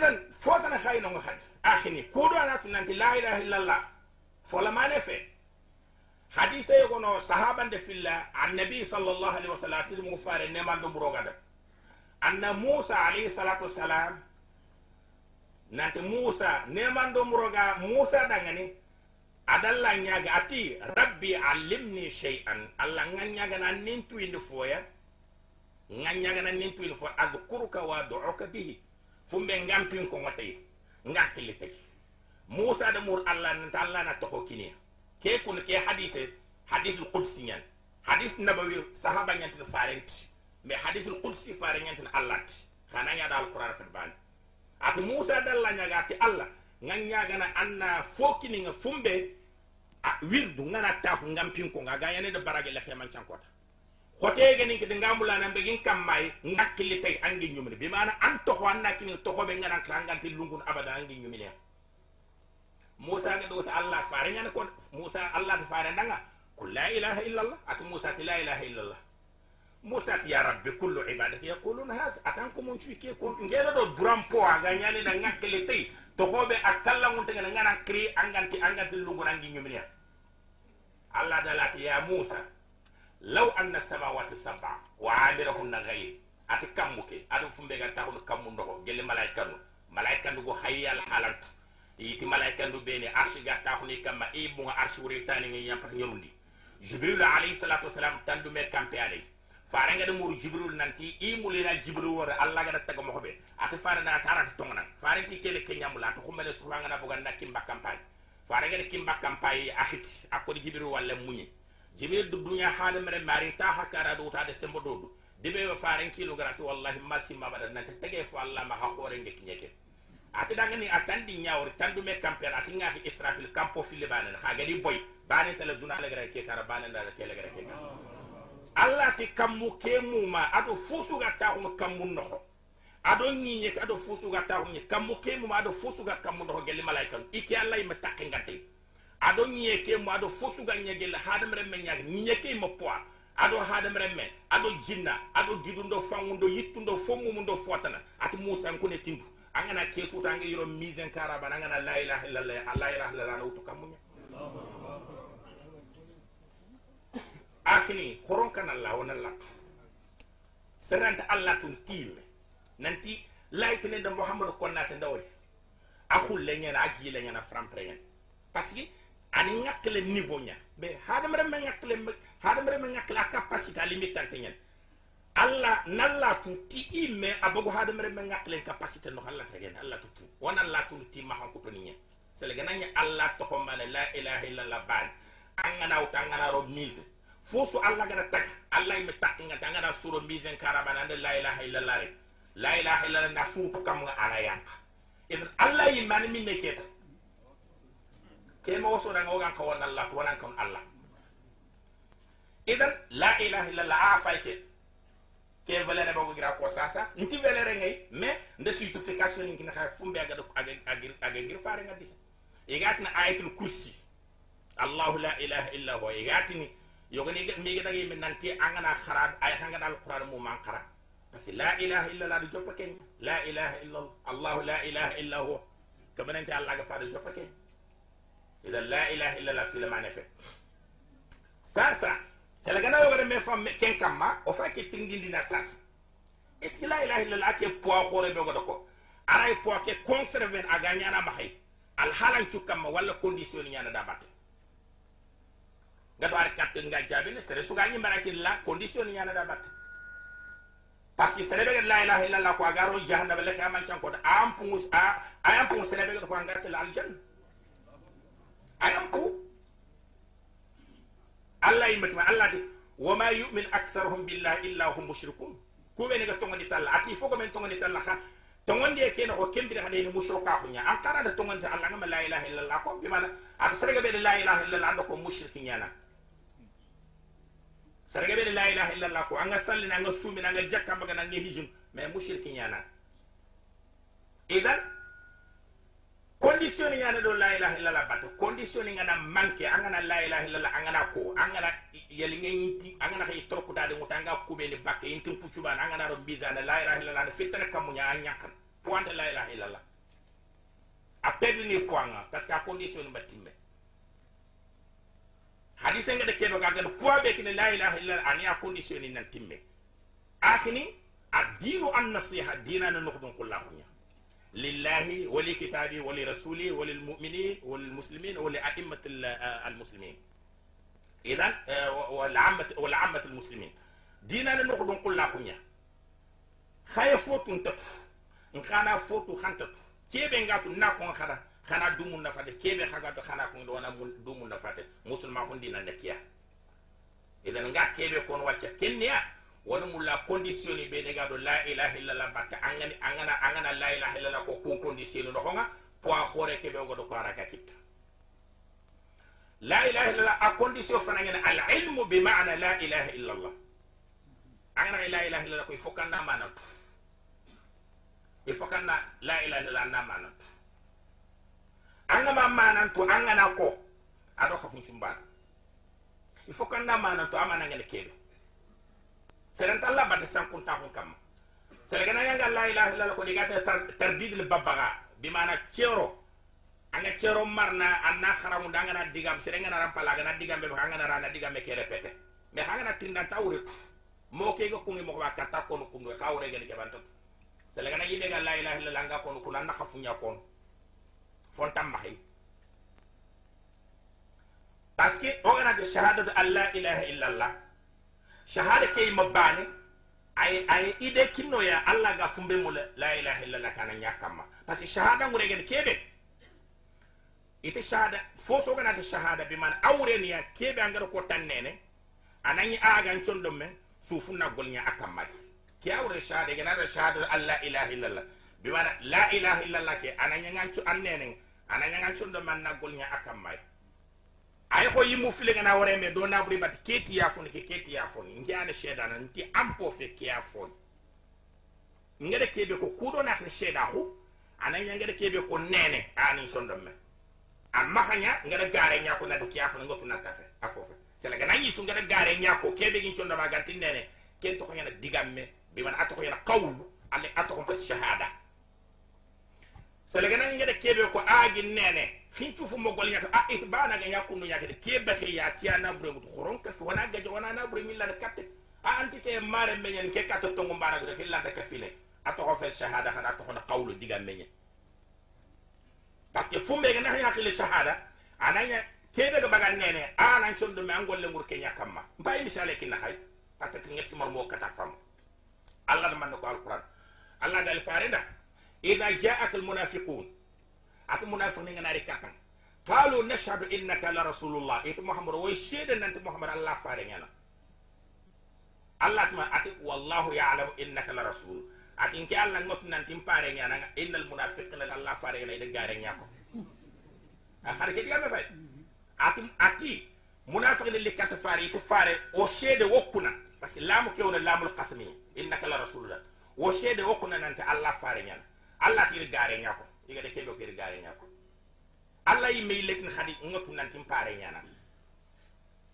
idan fotana sayinongo han ahini kuɗona tu nanti la ilaha illallah. Folamane fe. Hadisa ye kono sahabande filla annabi sallallahu alaihi wasallam sirmugu fare nemando mburogada anna musa alayhi salatu wasalam nanti musa nemando muroga musa dangani adalla ñaga ati rabbi allimni shay'an. Alla nga ñagana nin tuyindi foya nga ñagana nin tuyindi foya. Azkuruka wa du'uka bihi. Fumbe ngampin ko ngotay. Ngakili tay musa da mur alla nan alla na to kiniya ke kun ke hadise hadisul qudsi nyan. Hadis nabawi sahaba nyan tin farenti mais hadisul qudsi fare nyan tin allah khana nya dal qur'an fa ban ati musa dalla nyaga ati allah nganyaga na anna fokini nga fumbe a wirdu ngana tafu ngampin ko nga gayane barage la xeman xote gani ke ngambula na begin kamay ngakili tay angi nyumni bi mana an to anna kini to be ngana lungun abada angi nyumni musa ga allah fare nyana ko musa allah ta fare ndanga. Kul la ilaha musa ti la ilaha illa allah musa ti ya rabbi kullu ibadati yaquluna hadha atankum mun ke ko ngela do duram po aga nyani na ngakili tay. To ngana ngana cri anganti anganti lungu nangi ñuminiya allah dalati ya musa law anna samawati saba wa amirahunna ghayr. Ati kammuke ati fumbe ga taxunu kammu ndoxo gelle malaikanu malaikandu go hayyal halantu yiti malaikandu beni arshi ga taxuni kamma i bunga arshi wuri tani ngi yampat ñerundi jibril alayhi salatu wasalam tandume kampe alay fare nga muru jibril nanti i mulina jibril wore allah ga taga mo xobe ati fare na tarata tongana fare ti kele ke mula to xumene subhanahu wa ta'ala bugan na kimba campagne. Fare nga kimba campagne akiti akodi jibril walla munyi jibril du dunya hada mere mari ta hakara do ta de sembo do debe wa fare kilo garati wallahi masi mabada na tege fo allah ma ha hore ngek nyeke ati danga ni atandi nyawri tandu me campagne ati ngahi israfil campo fili banen. Ha gadi boy banen tele duna le gara ke kara banen da ke gara ke allah ti kammu ke muma aɗo fusuga taxuno kammu noxo. Aɗo ñiñek aɗo fusuga taxuñe kammu ke muma aɗo fusuga kammu noxo gelle malaikanu ike allah yima takke ngate ado ñeeke mo aɗo fosuga ñagelle hadam remme ñaga ñeekey mo poa. Ado hadam remme ado jinna aɗo giɗundo fangundo yittundo fongumundo fotana ati musankune tindu an gana ke suta an yoro mise en karabana angana la ilaha illallah la ilaha illallah na wutu kamunya akini horon kana allah wona latu. Seranta allah tun tiime nanti laytinende ne konnate muhammad a xulle ñana a giile ñana frampre ñana parce que ani ngakle niveau nya. Be hadamare me ngakle hadamare me ngakla capacité limitante ñen alla nalla tuti imme abago hadamare me ngakle capacité no halla tegen alla tutu wona alla tuti ma hanko to nyen. Sele gananya alla to homane la ilaha illa allah ban. Angana utangana ro mise fosu alla gara tak alla imme tak nga tangana suro mise karabana la ilaha illa allah la ilaha illa allah na fu kam nga ala yanka. Allah min minne keta. Ke mo so da ngogan ka wona allah wona kan allah. Idan la ilaha illallah a fay ke. Ke valere bago gira ko sasa. Nti valere ngay mais nde certification ni kina kha fumbe aga aga aga ngir faare nga disa. Igatna ayatul kursi. Allah la ilaha illa huwa. Igatni yogoni mi ga dagi min nanti angana kharab ay hanga dal qur'an mu man khara. Parce la ilaha illa allah ken la ilaha illa allah la ilaha illa huwa. Kabanante allah ga faade joppa ken ila la ilaha illallah filamane fe sasa selagana yogore me fam ken kamma o fa ke tingindina sasa. Est ce que la ilaha illallah ake poa hore be godo ko aray e poa ke conserver aga ñana maxay al halan cukkamma walla condition ñana da batte ngado ar katte nga jaabini sere suga ñimbarakir la condition ñana da batte parce que sere ɓeget la ilaha illallah ko agaro jahannaba leke amancankoda aampugu a ayampugu sere ɓeget ko angartel aljanna anan ko allah yimmatima allah de wama yumin aktharuhum billah illa hum mushrikun kuɓene ga togoni talla ati fogo men togoni talla ha togondi e kene ko kembira haɗeni mushrika kuña an karada togonde allah gama la ilaha illallah ko bimana ata sarga ɓeɗe la ilaha illallah anda ko mushriki ñana sarga ɓeɗe la ilaha illallah ko anga sallina anga suumina anga jakkambaga nange hijum mais mushriki ñana idan condition nga na do la ilaha illallah bato. Condition nga na manke anga na la ilaha illallah anga na ko anga na yeli nga yinti anga na kay trop da de mutanga ku be ni bakke yinti ku chuba anga na ro mizana la ilaha illallah na fitna kamunya anya kan pointe la ilaha illallah. A perdre ni poanga parce que a condition ni batimbe. Hadise nga de kedo ga ga poa be ni la ilaha illallah ani a condition ni nan timme akhini ad-dinu an-nasiha dinana nuhdun kullahu nya لله ولكتابه ولرسوله وللمؤمنين والمسلمين ولأئمة آه، المسلمين. إذا آه، والعامة والعامة المسلمين. دينا نقول نقول لكم يا؟ خايف فوت نتف نخانا فوتو خانتتو كيبي نغاتو ناكو خانا؟ خانا دومو نفاتي. كيبي خاغاتو خنا كون دوانا دومو مسلم ما كون دينا نكيا. إذا نغا كيبي كون واتيا؟ كنيا woni mulla conditionné ɓe ne gaɗo la ilaha illallah batta angani angana angana la ilaha illallah ko kun conditionné no honga poids hoore keɓe goɗo ko araka kitta. La ilaha illallah a condition fana ngene al ilmu bi mana la ilaha illallah. Angana la ilaha illallah ko il faut kanna manatu. Il faut kanna la ilaha illallah anna manatu. Angama manantu angana ko aɗo hafuncumbaɗo il faut kanna manantu amanangene keɗo serenta Allah bata sankun ta kun kam sergana yanga la ilaha illallah ko digata tardid le babaga. Bi mana cero. Anga cero marna anna kharamu danga na digam serenga na rampala ga na digam be hanga na rana digam be ke repete. Me hanga na tinda tawre mo ke go kungi mo ba kata ko no kungi kawre ga ni ke bantu. Sergana yibe ga la ilaha illallah nga ko no kunan khafunya kon fontam mahi parce que o gana de shahadatu alla ilaha illallah shahada ke ma mabani ay ay ide kinno ya allah ga fumbe mu la ilaha illallah kana nyakama parce que shahada ngure gen kebe ite shahada fo so gana de shahada bi man awre ni ya kebe angara ko tannene anani aga chondo men sufu sufunna golnya akamma ke awre shahada gana da shahada allah ilaha illallah. Bi man la ilaha illallah ke ananya nganchu annene ananya nganchu ndo man na golnya akamma ay ko yimu file ngana wore me do naburi bat keti ya fon ke keti ya fon ngi nti ampo fe ke ya fon ngede kebe ko kudo na sheda hu ananya ngede kebe ko nene ani sondo me amma khanya ngede gare nya ko na de fon ngotu na kafe afofe sele gana yi su ngede gare nya ko kebe gin sondo ma ganti nene. Ken to ngana digamme bi man atoko yana qawl alle atoko pat shahada. Sele gana ngede kebe ko agi nene kin cufu mogol ñaka a it banaga yakkundu ñakede ke basi ya tiya naburemutu horon kafi wona gaje wona nabure min lada katte a anti ke mare meñen ke katta tongo mbanagude ke lada kafile a toxo fe shahada xana a toxona qawlu diga meñen parce que fu mbege naxa yaqile shahada anaña kebe ga bagan nene a nan condo me angol lengur ke ñakam ma mbay misale kin hay atati ngesimar mo kata fam allah man ko alquran allah dal farida idha ja'at almunafiqun ati munafiq ni ngana rikatan qalu nashhadu innaka la rasulullah itu muhammad way shede nanti muhammad allah faare ngana allah tuma ati wallahu ya'lamu innaka la rasul. Ati nki allah ngot nanti pare ngana innal munafiqina allah faare ngana ida gare nyako a har ke diga me fay ati ati munafiq ni likata faare itu faare o shede wokuna. Parce que lamu kewna lamul qasmi innaka la rasulullah. Wo shede wokuna nanti allah ngana allah ti gare nyako igada kembe ko gare nya ko alla yi me lekin khadi ngotu nan tim pare nyana.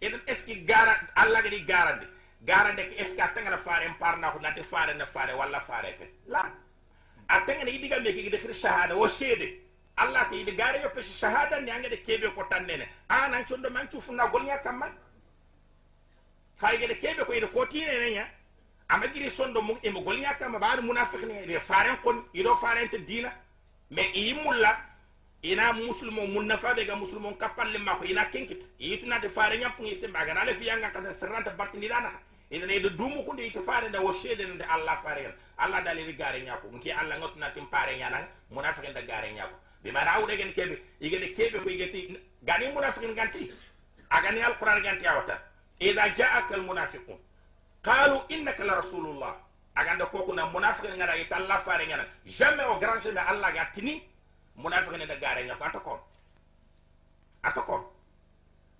Eden eski gara alla gadi garande? Garande ke eski atanga faare parna ko nanti faare na faare walla faare fe? La. Atanga ni diga me ke gida shahada o shede. Alla te ida gare yo pesi shahada ni angade kebe ko tannene anan chondo man chufu golnya kamma. Kay gada kebe ko ida kotine ne nya. Ama giri sondo mu e mo golnya kamma baaru munafiqni ida faaren kon ido faaren te dina. Mais iyi mulla ina musulmo mun nafa be ga musulmo kapalle ma ko ina kenkit yituna de fare nyam pungi semba ga nale fiya nga kata serranta batti ni dana ina ne de dumu kunde ite fare da wo shede de allah fare allah dali ri gare nyako nki allah ngotna tim pare nyana munafiqin da gare nyako bi mana awde gen kebe igede kebe ko igeti gani munafiqin ganti agani alquran ganti awata idha ja'aka almunafiqun qalu innaka la rasulullah aganda koku na munafiqin ngana ita fare ngana jamais au grand jamais allah ga tini munafiqin da gare ngako atako atako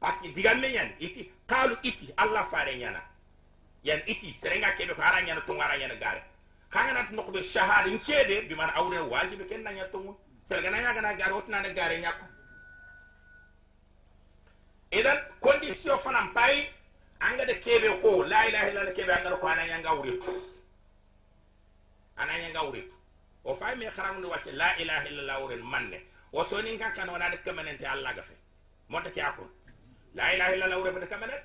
parce que digamme yan iti qalu iti allah fare ngana yan iti serenga kebe ko ara ngana tungara ngana gare. Kanga nat nokbe shahada ncede bi man awre wajibi ken nanya tungu. Serga nanya gana gare otna na gare ngako idan condition fanam pay anga de kebe ko la ilaha illallah kebe anga ko ananya ngawre ananya ngawre o fay me kharam ni wacce la ilaha illallah wuren manne o sonin kan kan wona de kamenente allah ga fe monta ke akon la ilaha illa allah refa de kamenet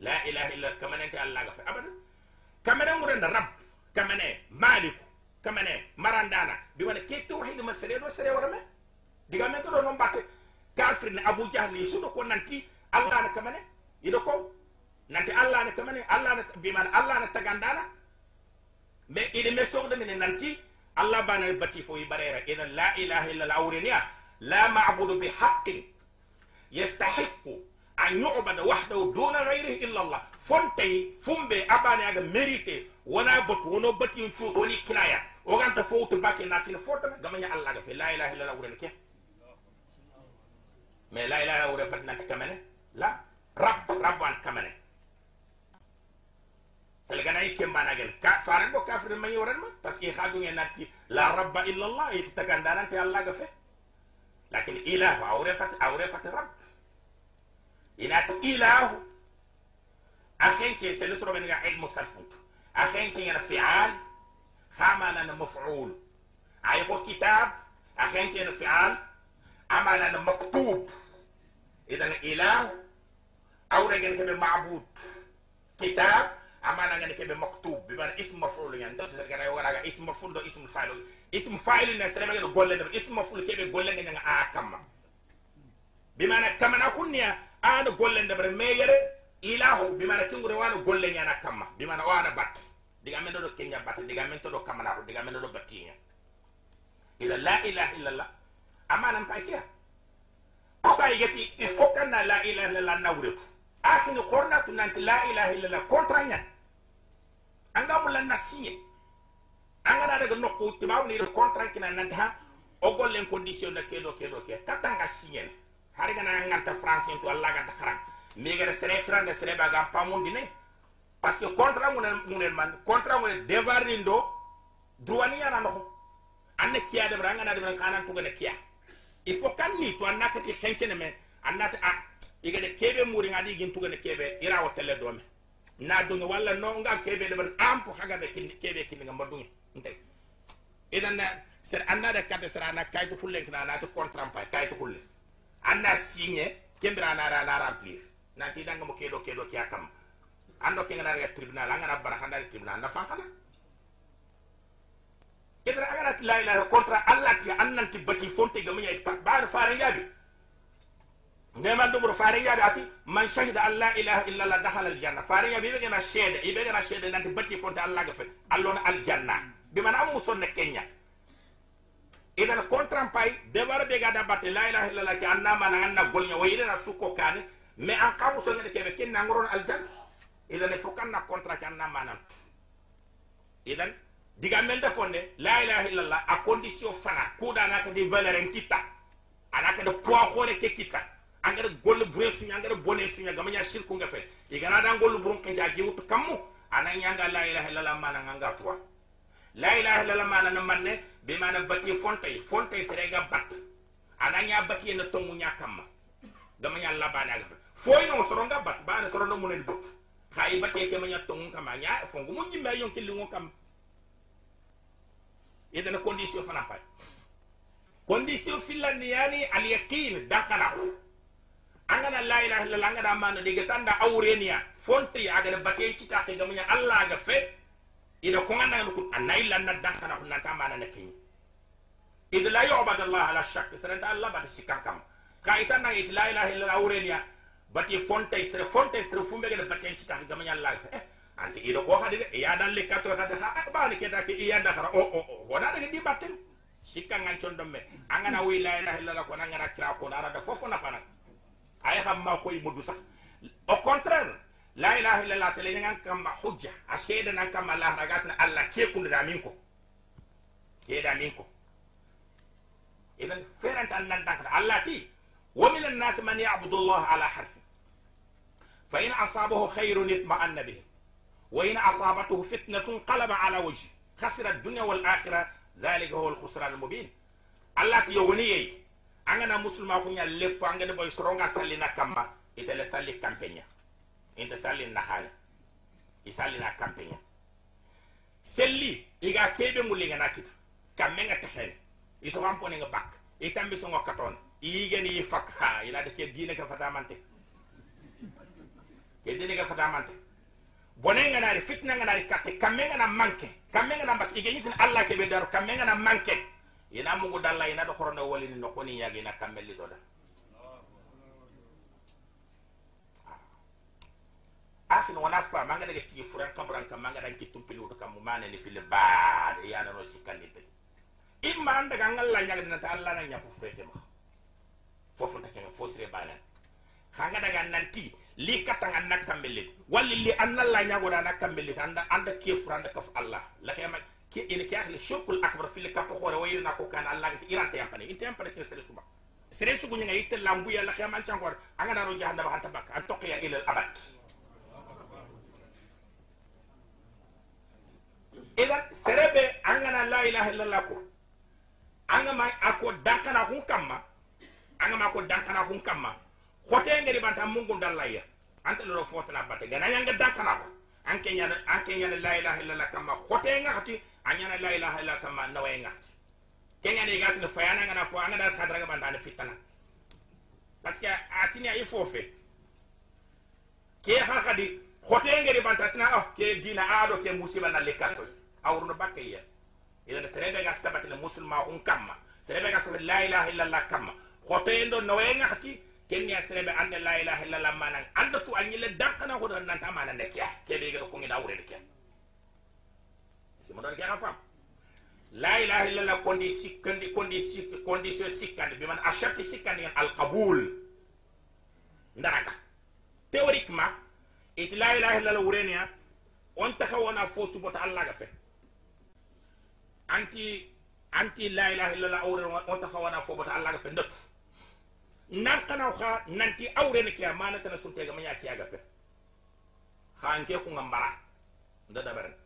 la ilaha illa kamenente allah ga fe abada kamene ngurenda rab kamene maliku kamene marandana bi wona ke tawhid ma sere do sere warame diga men do non batte kafir ne abu jahl ni sudo ko nanti allah na kamene ido ko nanti allah na kamene allah na bi man allah na tagandana me ide me sogde min nanti allah bana bati fo ibarera idan la ilaha illa allah awreniya la ma'budu bi haqqin yastahiqu an yu'bada wahdahu duna ghayrihi illa allah fontay fumbe abane aga mérité wona bot wono bati yon cuuto woni kilaya o ganta fowto bakke natine fotama gamanya allah ga fe la ilaha illa allah awreni ke mais la ilaha illa allah fat nanti kamene la rab rab wan kamene salganay kembanagel ka faran bo kafir ma yoran ma parce que xagu ngeen natti la rabba illa allah it takandaran te allah ga fe lakin ilah awrefat awrefat rabb inat ilah akhen ke se lusro men ga ilmu sarfu akhen ke ngena fi'al khamana na maf'ul ay ko kitab akhen ke na fi'al amala na maktub idan ilah awra ngeen ke ma'bud kitab amana ngani kebe maktub bi man ism maf'ul yan do tere gara wara ga ism maf'ul do ism fa'il ism fa'il na sere do golle do ism maf'ul kebe golle ngani nga akama bi mana kamana kunniya ana golle ndebre me yere ilahu bi mana kingure wana golle nyana kamma bi mana wana bat. Diga men do kenya bat diga men to kamana diga men do batinya ila la ilaha illallah. Amana mpakia ba yati kana la ilaha illallah nawretu akini khorna tunanti la ilaha illallah kontranya anga mulla nasiye anga da daga nokku tibaw ni do contrat kina nanta o gollen condition na kedo kedo ke katanga siyen hari gana nganta france to allah ga kharan mi ga sere fran de sere ba ga pamundi ne parce que contrat mun mun man contrat mun devarnindo droit yana no anne kiya de branga na de kanan to ga kiya il faut kan ni to annaka ti xencene me. Annata a igade kebe muri ngadi gin tugane kebe. Ira wa tele dome na dunga walla no nga kebe de ban ampo haga be kin kebe kin nga madunga nte idan na ser anna de kate sera na kayto fulle kina na to contrat pa kayto fulle anna signé kembra na ra na remplir na ti danga mo kedo kedo kya kam ando ke ngana ga tribunal anga na bara khanda tribunal na fankana kebra aga na la ilaha contrat allah ti annanti bati fonte gamanya ba faare ngabi neman dumur ɓuro farenyaɓe ati man shahida an la ilaha illallah dahala aljanna farenyaɓe yiɓe gena seede yiɓe gena seede nanti batti fonte allah ga fet allah no aljanna bimana amu sonne kenya? Idan contran pay debar be gada batte la ilaha illallah ke annama na anna golnya wa yidena suko kane mais an kamu sonne de kebe ken nangoron aljanna idan e fokan na contrat ke annama nan idan diga men da fonde la ilaha illallah a condition fana kuda na ka di valeur en kita anaka de poids hore ke kita. Angara golle bure sunya angara bone gama nya shirku nga fe igana dan gollu burun kan jaji wutu kammu ana nyanga la ilaha illallah mana nganga tuwa la ilaha illallah mana na manne be mana bati fonte fonte sere ga bat. Ana nya bati na tongu nya kamma. Gama nya la bana ga foy no soro nga bat bana soro no munen but khay bati ke manya tongu kama nya fongu mun yon kilingo kam idan condition fana pay condition filandi yani al yaqin dakana angana la ilaha illallah angada manno ɗiga tanda awreniya fontoy agada baten cita ke gamuña allah aga fe. Ida kongannagano kun anayilla naddan kana ko nanta manana keñi ida la yobad allah ala chak serenta allah bata sikkan kam ka itannaga iti la ilaha illallah awreniya bati fonte sere fonte sere fumbe gada baten cita ke gamuña allah fe. Eh, Anti ida ko hade de iya dan lekkato hade ha ah, bani keta ke iya dakara o oh, o oh, o oh, wona di batten sikkangan condon me. Angana wi la ilaha illallah kono angana kira kono arada fofo nafanak ay xam ma koy mudu sax au contraire la ilaha illallah tele ngan kam hujja a seeda nan kam allah ragat na allah ke kun da min ko ke da min ko idan ferant an nan tak allah ti wa min an-nas man ya'budu allah ala harfi fa in asabahu khayrun itma'anna bihi wa in asabatuhu fitnatun qalaba ala wajhi khasira ad-dunya wal akhirah dhalika huwa al-khusran al-mubin allah ti yowoni yeyi angana musulma kunya leppo angene boy soronga sallina kamma itele salli campegna inte salli nahale i sallina campegna selli iga kebe mulinga nakita kammenga tehene isogan ponenga bak. Itambi songo katona igeni yi fak ha ina de ke dine ka fatamante ke dine ka fatamante bonenga nari fitna nga nari katte kammenga na manke. Kammenga na bak igeni tin alla kebe daro kammenga na manke. Ina mugu dalla ina do khorono wali ni nokoni yagi na kamelli to da akhino wana fa manga daga sigi furan kabran kam manga dan kitum pilu to kam mane ni fil baad ya na no sikandi be imma anda ga ngalla nyaga dina ta allah na nyapu frete ma. Fofu ta kenga fosre bana. Hanga daga nanti li katanga nak kambelle walli li anna la nyago da nak anda anda ke furan da kaf allah. La khema ke ene ke akhli shirkul akbar fil kap khore wayna na ko kan allah ti iran te yampane inte yampane ke sere suba sere sugu nga yitte lambu yalla khema an chankor anga daro jahannama hanta bak an toqiya ila al abad idan serebe angana la ilaha illallah ko anga ma ako dankana hun kamma anga ma ko dankana hun kamma khote ngari banta mungu dallaya anta lo fotana batte gana yanga dankana ko anke nyana anke nyana la ilaha illallah kamma khote nga hati anyana la ilaha illallah kamma nawe nga kenya ne gatne fayana ngana fo anga dal khadra ga banta ne fitana parce que atini ay fofe ke ha khadi khote ngari banta tina oh ke dina ado ke musiba na lekato bakke ya idan serebe ga sabati na musulma un kamma serebe ga sabati la ilaha illallah kamma khote ndo nawe nga hati kenya serebe ande la ilaha illallah manan anda tu anyile dankana ko nan ta manan de kya ke be ga ko ngi dawre de somo ɗon jaran fam la ilaha illallah kondi sikkandi kondi condition sikkandi biman a sharti sikkandi gen alqabul ndaraka théoriquement iti la ilaha illallah wureniya on taxa wona fo subota allah ga fe anti anti la ilaha illallah awren on taxa wona fo bota allah ga fe ndattu nan xanaw xa nanti awrene ke a manatana suntega maña kiyaga fe xa nke kunga mbara nda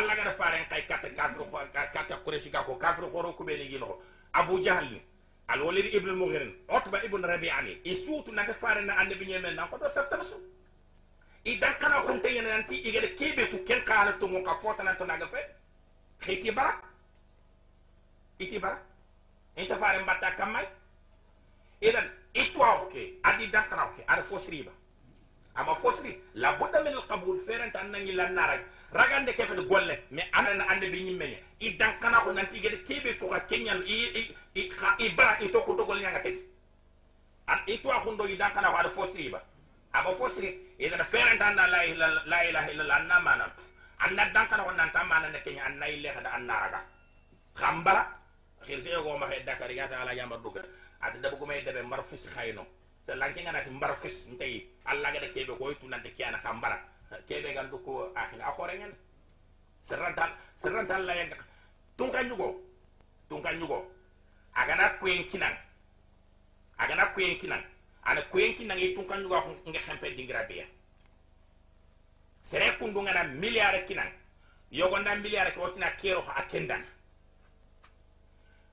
allah ga faren kay katta kafir ko katta quraish ga ko kafir ko ro ko be ni gino abu jahl ni al walid ibn al-mughir utba ibn rabi'ani isutu na faren na annabi nyemel na ko do fertamsu idan kana kun tayyana nanti igede kebe tu ken kala to mon ka fota nan to naga fe khiti bara iti bara inta fare mbatta kamal idan itwa oke adi dan kana oke ada fosriba ama fosri la budda min al qabul feran tan nangi lan narag ragande kefe de golle mais anana ande bi nyimme idan kana ko nanti igede kebe to ka kenyan i i i bara ito ko dogol nyanga tek an itwa hundo idan kana ko ada fosriba aba fosri idan feranta anna la ilaha illallah anna mana anna dankana ko nanta ne kenya anna ille kada anna raga. Khambara khirse go ma hedda kari gata ala yamar duga. Ata dabu ko may debe mar khayno se lanki ngana ti mbar fus ntay alla ga kebe ko itu nante kiana khambara kebe gandu ko akhina akhore ngen serrantal serrantal la yanga tunka nyugo. Tunka nyugo. Agana kwen kinan agana kwen kinan ana kuyenki nangi tun kan yuga nga xempe dingira biya sere kundu ngana milliard kinan yogonda milliard ko tina kero ha akendan.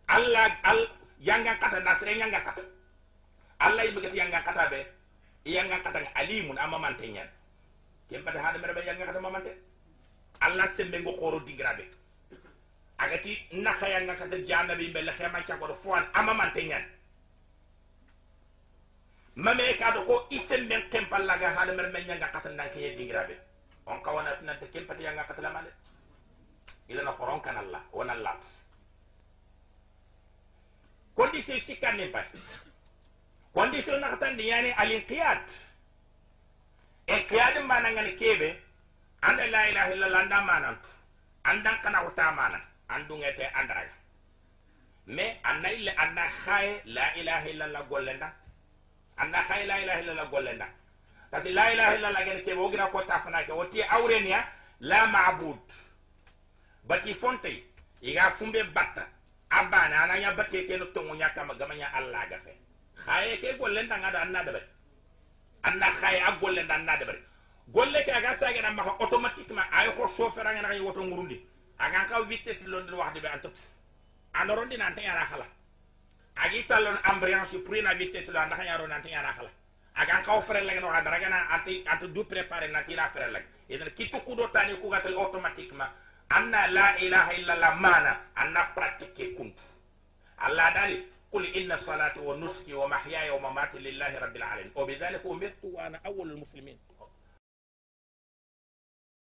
Alla al yanga kata nasre yanga kata alla ibe yanga kata be yanga kata alimun amma mantenyan kempa da hada merbe yanga kata mamante alla sembe ngo khoro dingira be agati nakha yanga kata jannabi be la khema cha ko foan amma mantenyan mame kado ko isen men kempal laga hada mer men nyanga katan nan ke yedingirabe on kawana te kempal yanga katala male ila na horon kan Allah wana Allah. Condition sikane bay condition nakatandi yani alinqiyat e qiyadin manangani keɓe anda la ilaha illallah anda manantu andan kana wuta mana? Andungete andaraga mais anna ille anna xaye la ilaha illallah gollenda anna xaye la ilaha illallah gollenda parce que la ilaha illallah gene keɓe wo gina ko tafanake wo ti la mabud. Bati fontey iga fumbe batta. A ba ne anaña batie keno tonguña kama gamaña allah gafe. Khaye ke gollenda ngada anna de bari. Anna khaye a gollenda anna de bari. Golle ke aga sage na maka automatiquement ay ko chauffeur nga ngay woto ngurundi. Aga ka vitesse london wax de be antat anorondi nan tan yara khala. Agi talon ambiance pour na vitesse lo ndax yaro nan tan yara khala. Aga ka ofre la no andra gana anti anti du préparer na tira frère la idan kitu kudo tani ku gatel automatiquement anna la ilaha illa la mana. Anna pratique kuntu. Allah dali قل إن صلاتي ونسكي ومحياي ومماتي لله رب العالمين. وبذلك أمرت وأنا أول المسلمين.